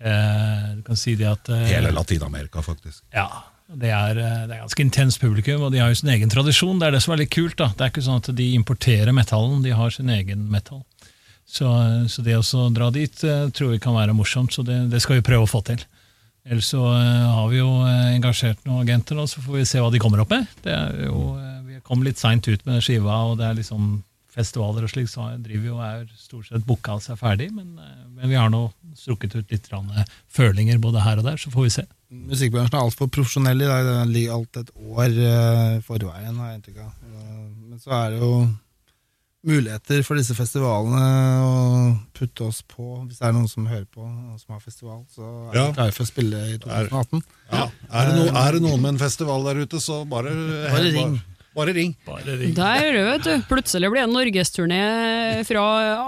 Eh, du kan si det at eh, Hele Latin-Amerika, faktisk. Ja, det er, eh, det er ganske intenst publikum, og de har jo sin egen tradisjon. Det er det som er litt kult. da. Det er ikke sånn at de importerer metallen, de har sin egen metal. Så, så det å dra dit tror vi kan være morsomt, så det, det skal vi prøve å få til. Ellers så har vi jo engasjert noen agenter, nå, så får vi se hva de kommer opp med. Det er jo, vi kom litt seint ut med skiva, og det er liksom festivaler og slik, så driver vi og er stort sett booka og er ferdig, men, men vi har nå strukket ut litt eh, følinger både her og der, så får vi se. Musikkbransjen er altfor profesjonell i dag. Den ligger alt et år eh, forveien, har jeg inntrykk av. Eh, Men så er det jo muligheter for disse festivalene å putte oss på, hvis det er noen som hører på og som har festival. Så er Ja. vi klare for å spille i 2018. Ja. Er, det no, er det noen med en festival der ute, så bare Bare ring. Bare ring. Bare ring. Der, vet du. Plutselig blir det en norgesturné fra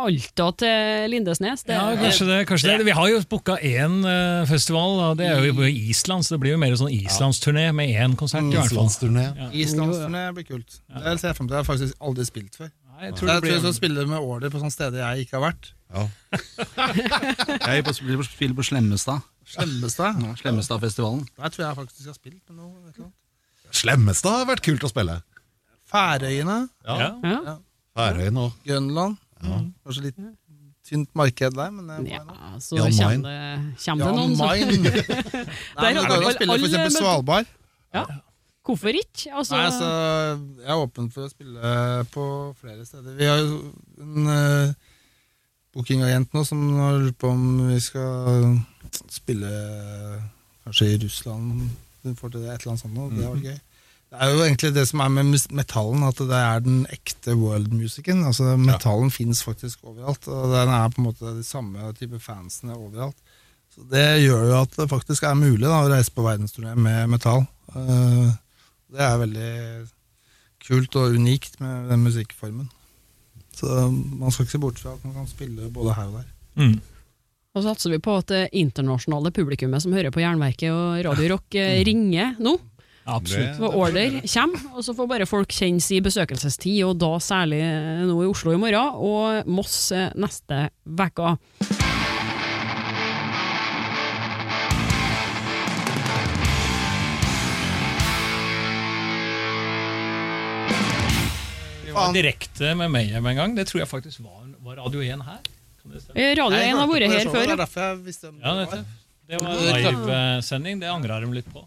Alta til Lindesnes. Det, Ja, kanskje det, kanskje det. Vi har jo booka én eh, festival, og det er jo på Island, så det blir jo mer sånn islandsturné med én konsert. Mm, Islandsturné ja. Islandsturné. Blir kult. Det ser jeg frem til. Jeg har faktisk aldri spilt før. Nei, jeg Så tror jeg det tror jeg skal spille med Åler på sånne steder jeg ikke har vært. Ja. Jeg spiller på, spiller på Slemmestad. Slemmestad. Ja, Slemmestadfestivalen. Der tror jeg faktisk jeg har spilt. Slemmestad har vært kult å spille. Færøyene, ja. ja. Færøyene òg. Grønland. Kanskje litt tynt marked der, men det ja, så kommer det, kommer det noen som det går å spille for eksempel Svalbard. Ja. Hvorfor ikke? Altså, Nei, altså, Jeg er åpen for å spille på flere steder. Vi har jo en uh, bookingagent nå som har lurt på om vi skal spille kanskje i Russland. Hun får til det, et eller annet sånt nå. Det var gøy. Det er jo egentlig det som er med metallen, at det er den ekte world-musikken. Altså Metallen fins faktisk overalt, og den er på en måte de samme type fansene overalt. Så Det gjør jo at det faktisk er mulig da, å reise på verdensturné med metall. Eh, det er veldig kult og unikt med den musikkformen. Så man skal ikke se bort fra at man kan spille både her og der. Mm. Og så satser vi på at det internasjonale publikummet som hører på Jernverket og Radio Rock, eh, ringer nå. Absolutt. For order kommer, og så får bare folk kjenne sin besøkelsestid, og da særlig eh, nå i Oslo i morgen, og Moss eh, neste uke. Vi var direkte med Mayhem en gang. Det tror jeg faktisk var, var Radio 1 her. Kan det? Eh, Radio 1 har vært her Det før. er derfor jeg visste om Ja, det dette. Det var livesending. Det angra de litt på.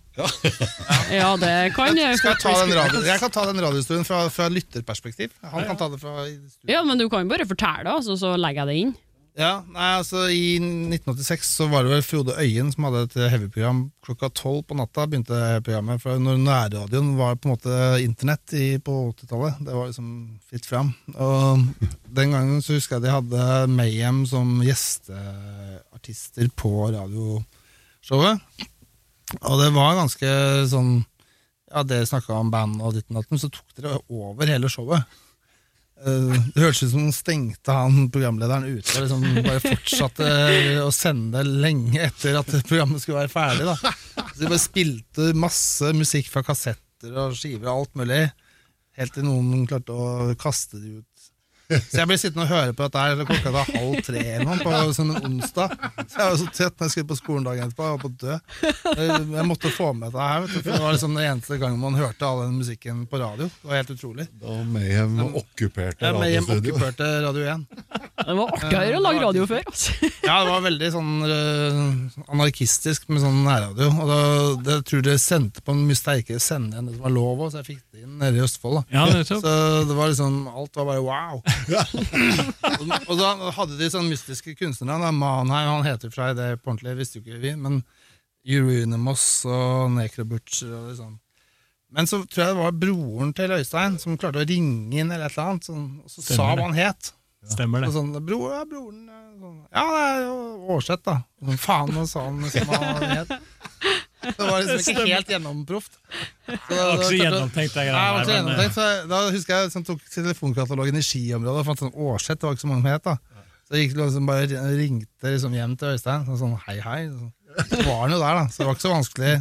Ja, det kan jeg Skal jeg, ta den radio, jeg kan ta den radiohistorien fra, fra lytterperspektiv. Han kan ta det fra. Ja, men du kan jo bare fortelle altså, så legger jeg det inn. Ja, nei, altså I 1986 så var det vel Frode Øyen som hadde et heavy-program klokka tolv på natta. begynte programmet, for Når nærradioen var på en måte internett i, på 80-tallet. Det var liksom fritt fram. Og Den gangen så husker jeg de hadde Mayhem som gjesteartister på radioshowet. Og det var ganske sånn Ja, dere snakka om band og ditten datten, så tok dere over hele showet. Eh, Det hørtes ut som de stengte han programlederen ute og liksom bare fortsatte å sende lenge etter at programmet skulle være ferdig. Da. Så de bare spilte masse musikk fra kassetter og skiver og alt mulig, helt til noen klarte å kaste det ut. Så jeg ble sittende og høre på dette her klokka var halv tre eller noe, på sånn en onsdag. Så jeg var så trett når jeg skulle på skolen dagen etterpå. Jeg var på død. dø. Jeg- måtte få med dette her, vet du, for det var liksom den eneste gangen man hørte all den musikken på radio. Det var helt utrolig. Da Mayhem okkuperte Ja, Mayhem radiostudio. okkuperte Radio 1. Det var artigere å lage radio før, altså. Ja, det var veldig sånn uh, anarkistisk med sånn nærradio. Og da, det, jeg tror det sendte på en mye sterkere sender enn det som var lov så jeg fikk det inn nede i Østfold. da. Ja, det Så det var liksom, alt var bare wow. Og, og da hadde de sånne mystiske kunstnere. Manheim, han heter fra det på ordentlig, visste jo ikke vi, men Euronymous og Necrobutcher og liksom. Men så tror jeg det var broren til Øystein som klarte å ringe inn, eller et eller annet, sånn, og så sa Stemmer hva han het. Stemmer Og det. sånn, bro, ja, broren eh, sånn, Ja, det er jo Aarseth, da. Og Sånn, faen, og sa han hva han het. Det var liksom ikke helt gjennomproft. Så Det var ikke så gjennomtenkt, det greiene der. Gjennomtenkt. Så da husker jeg sånn, tok telefonkatalogen i skiområdet og fant sånn årsett, det var ikke så mange som het. da Så jeg gikk liksom bare ringte liksom hjem til Øystein. Sånn, sånn hei, hei. Sånn, Så var jo der, da. Så det var ikke så vanskelig.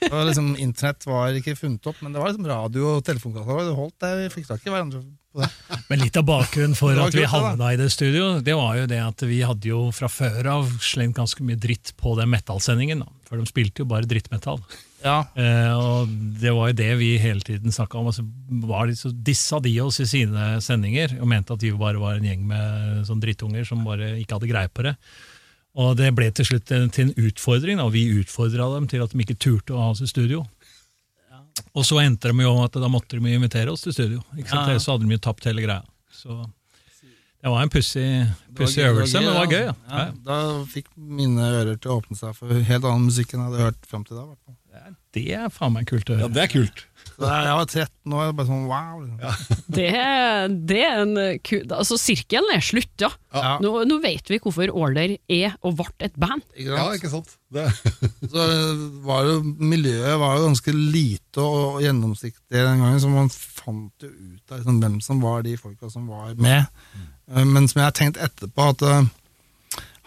Det var liksom, Internett var ikke funnet opp, men det var liksom radio og telefonkanaler. Det holdt, det. Vi fikk tak i hverandre på det. Men litt av bakgrunnen for at vi havna i det studio, det var jo det at vi hadde jo fra før av slengt ganske mye dritt på den metallsendingen. For de spilte jo bare drittmetall. Ja, Eh, og det var jo det vi hele tiden snakka om. Altså, var de så dissa de oss i sine sendinger og mente at vi bare var en gjeng med sånn drittunger som bare ikke hadde greie på det. Og det ble til slutt en, til en utfordring, og vi utfordra dem til at de ikke turte å ha oss i studio. Og så endte de jo at da måtte de invitere oss til studio. Ikke sant? Ja, ja. Så hadde de jo tapt hele greia. Så det var en pussig det øvelse, men det var gøy. Ja. Ja, da fikk mine ører til å åpne seg for helt annen musikk enn jeg hadde hørt fram til da. det er faen meg kult å høre. Ja, det er kult. Da jeg var 13 år, bare sånn wow. Liksom. Det, det er en eh, ku... Altså, sirkelen er slutt, ja. Ja. Nå, nå vet vi hvorfor Order er og ble et band. Ikke Ja, ikke sant? Det, Så var jo, miljøet var jo ganske lite og gjennomsiktig den gangen, så man fant jo ut av liksom, hvem som var de folka som var med. Mm. Men som jeg har tenkt etterpå, at uh,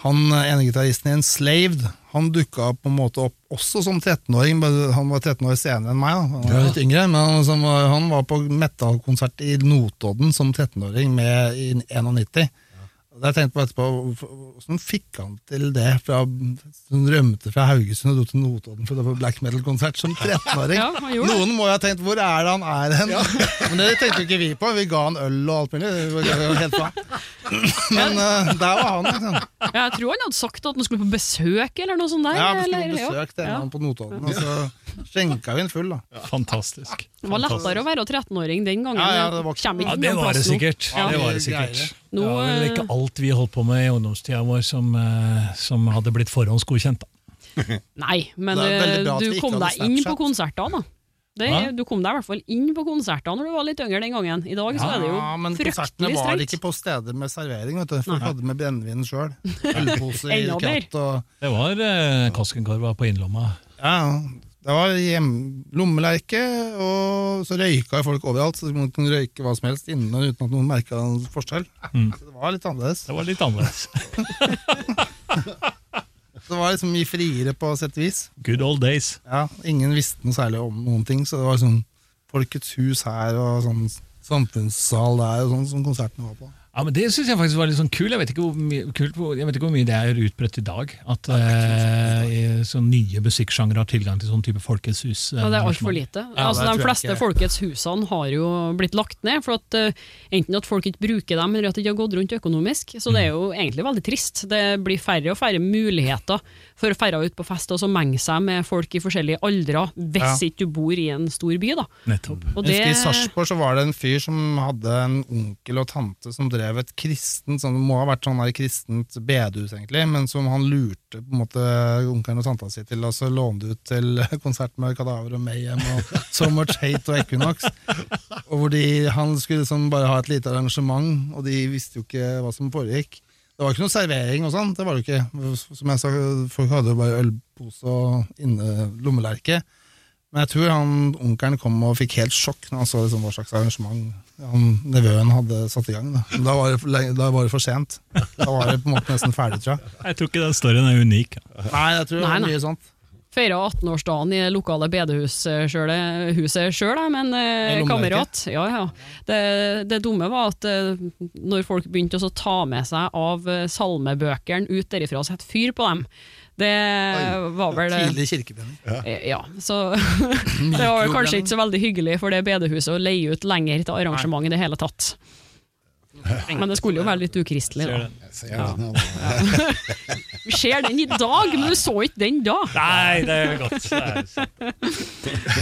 han eh, ene gitaristen i Enslaved, han dukka på en måte opp også som 13-åring. Han var 13 år senere enn meg, da. han var litt yngre, men han, var, på metallkonsert i Notodden som 13-åring med i 91. Jeg tenkte på etterpå, Hvordan fikk han til det? Fra, han rømte fra Haugesund og dro til Notodden for å få black metal-konsert som 13-åring. Ja. Noen må jo ha tenkt 'hvor er det han er hen?' Men det tenkte jo ikke vi på. Vi ga han øl og alt mulig. Helt bra. Men uh, der var han, liksom. Jeg tror han hadde sagt at han skulle på besøk, eller noe sånt der. Ja, han skulle på besøk til Ja. han på Notodden, og så skjenka vi en full, da. Fantastisk. Det var lettere å være 13-åring den gangen. Ja, ja, det var ikke- Ja, det var det sikkert. Ja. Det var det sikkert. Nå, det var vel eh, ikke alt vi holdt på med i ungdomstida vår som, eh, som hadde blitt forhåndsgodkjent. Da. Nei, men Det eh, du kom deg inn på konserter, da. Det, du kom deg i hvert fall inn på konserter når du var litt yngre den gangen. I dag så er det jo Ja, men konsertene var strengt. ikke på steder med servering. vet du. Folk Nei. hadde med brennevin sjøl. Ølposer, i katt og Det var eh, kaskenkorva på innlomma. Ja, det var hjem, lommelerke, og så røyka folk overalt, så man kunne røyke hva som helst inne uten at noen merka noen forskjell. Mm. Så det var litt annerledes. Det var litt annerledes. Det var liksom mye friere på sett og vis. Good old days. Ja, ingen visste noe særlig om noen ting, så det var sånn Folkets hus her og sånn samfunnssal der og sånn som konserten var på. Ja, men Det syns jeg faktisk var litt sånn kul. Jeg vet ikke hvor mye, kult, jeg vet ikke hvor mye det er utbredt i dag. At eh, i sånn nye musikksjangre har tilgang til sånn type Folkets hus. eh, Ja, det er altfor lite. Ja, altså, de fleste ikke. Folkets husene har jo blitt lagt ned, for at, uh, enten at folk ikke bruker dem, eller at de ikke har gått rundt økonomisk. Så det er jo egentlig veldig trist. Det blir færre og færre muligheter for å ferde ut på fest og så menge seg med folk i forskjellige aldre, hvis Ja. ikke du bor i en stor by. da. Nettopp. Og Jeg det, husker I Sarpsborg så var det en fyr som hadde en onkel og tante som drev et kristent sånn, Det må ha vært sånn der kristent bedehus, egentlig, men som han lurte på en måte onkelen og tanta si til, og så lånte ut til konsert med Kadaver og Mayhem og So Much Hate og Equinox. Og hvor de, han skulle liksom bare ha et lite arrangement, og de visste jo ikke hva som foregikk. Det var ikke noe servering og sånn, det var det ikke. Som jeg sa, folk hadde jo bare ølpose og inne lommelerke. Men jeg tror han onkelen kom og fikk helt sjokk når han så liksom hva slags arrangement han, nevøen hadde satt i gang. Da, Men da, var det, da var det for sent. Da var det på en måte nesten ferdig, tror jeg. Jeg tror ikke den storyen er unik. Nei, jeg tror det Nei, det er mye sånt. Feira 18-årsdagen i det lokale bedehuset sjøl, men eh, kamerat. Ja, ja. Det, det dumme var at eh, når folk begynte å ta med seg av eh, salmebøkene ut derifra og sette fyr på dem, det var vel eh, Tidlig kirkebrenning. Ja. Ja, så det var kanskje ikke så veldig hyggelig for det bedehuset å leie ut lenger til arrangement i det hele tatt. Men det skulle jo være litt ukristelig, da. ja. Vi ser den i dag, men du så ikke den da! Nei, det er godt. Det er.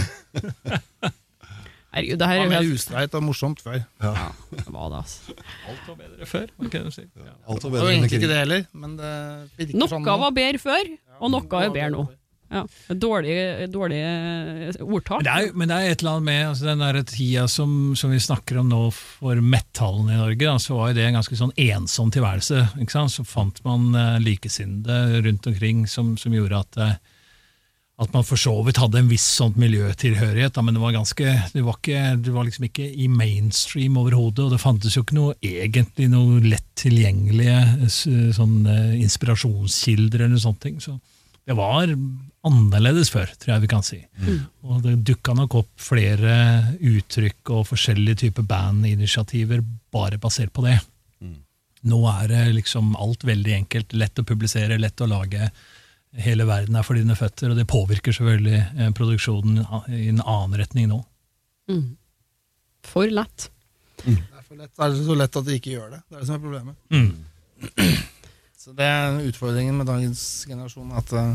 Herregud, det her var er jo helt ustreit og morsomt før. Ja. det var det, altså. Alt var bedre før. hva kan du si? Ja. Alt var Det var bedre enn egentlig ikke det heller, men det virker sånn Noe nå. var bedre før, og noe er bedre nå. Ja. Dårlig, dårlig ordtak. Det, er, men det er et eller annet med altså den der tida som, som vi snakker om nå for metallen i Norge, da, så var jo det en ganske sånn ensom tilværelse. Så fant man uh, likesinnede rundt omkring som, som gjorde at uh, at man for så vidt hadde en viss sånt miljøtilhørighet, da, men det var ganske, det var, ikke, det var liksom ikke i mainstream overhodet, og det fantes jo ikke noe egentlig noe lett tilgjengelige sånn, inspirasjonskilder eller sånne ting. Så det var annerledes før, tror jeg vi kan si. Og det dukka nok opp flere uttrykk og forskjellige typer bandinitiativer bare basert på det. Nå er det liksom alt veldig enkelt, lett å publisere, lett å lage. Hele verden er for dine føtter, og det påvirker selvfølgelig eh, produksjonen i en annen retning nå. Mm. For lett. Det er, for lett, det er så lett at de ikke gjør det. Det er det som er problemet. Mm. Så det er utfordringen med dagens generasjon. At eh,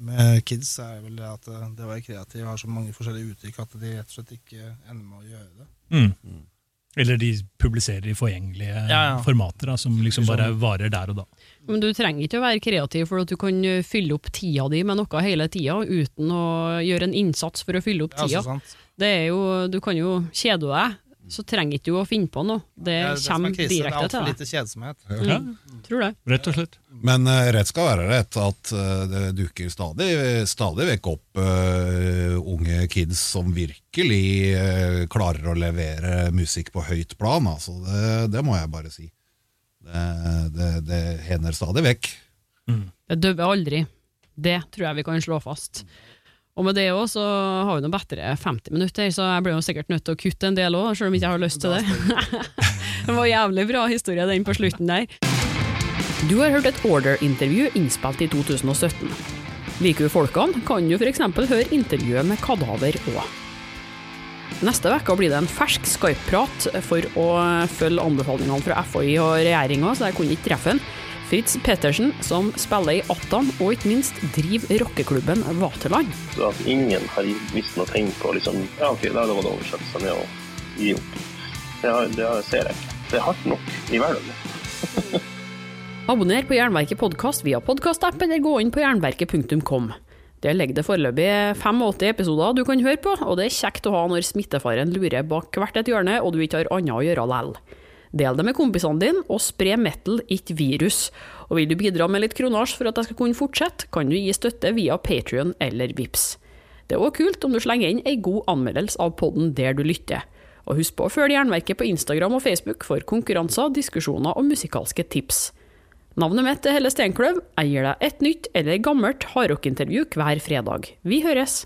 med kids er vel det at eh, det å være kreativ har så mange forskjellige uttrykk at de rett og slett ikke ender med å gjøre det. Mm. Eller de publiserer i forgjengelige Ja, ja. formater da, som liksom bare varer der og da. Men du trenger ikke å være kreativ, for at du kan eh, fylle opp tida di med noe hele tida, uten å gjøre en innsats for å fylle opp tida. Ja. Det er jo, du kan jo kjede deg, så trenger ikke du å finne på noe. Det, Det er det er kommer krisen. Det er direkte altfor til deg. lite kjedsomhet. Ja, Tror det. rett og slett. Men uh, rett skal være rett at uh, det dukker stadig, stadig vekk opp uh, unge kids som virkelig klarer å levere musikk på høyt plan. Altså. Det, det må jeg bare si. Det, det, det hender stadig vekk. Det døver aldri. Det tror jeg vi kan slå fast. Og med det òg, så har vi nå bedre 50 minutter, så jeg blir jo sikkert nødt til å kutte en del òg, selv om ikke jeg har lyst til det. det var jævlig bra historie, den på slutten der. Du har hørt et Order-intervju innspilt i 2017. Liker du folkene, kan du f.eks. høre intervjuet med Kadaver òg. Neste uke blir det en fersk Skype-prat for å følge anbefalingene fra FHI og regjeringa, så jeg kunne ikke treffe han. Fritz Pettersen, som spiller i Attan, og ikke minst driver rockeklubben Vaterland. Så at ingen har visst noe tegn på liksom, ja ok, da var det å med å gi opp. Det, har, det har- ser jeg ikke. Det er hardt nok i hverdagen. Abonner på Jernverket podkast via podkastapp, eller gå inn på jernverket.kom. Der ligger det foreløpig 85 episoder du kan høre på, og det er kjekt å ha når smittefaren lurer bak hvert et hjørne, og du ikke har annet å gjøre lell. Del det med kompisene dine, og spre metal, ikke virus. Og vil du bidra med litt kronasj for at jeg skal kunne fortsette, kan du gi støtte via Patrion eller Vips. Det er òg kult om du slenger inn ei god anmeldelse av podden der du lytter. Og husk på å følge Jernverket på Instagram og Facebook for konkurranser, diskusjoner og musikalske tips. Navnet mitt er Helle Steinkløv. Jeg gir deg et nytt eller gammelt hardrockintervju hver fredag. Vi høres!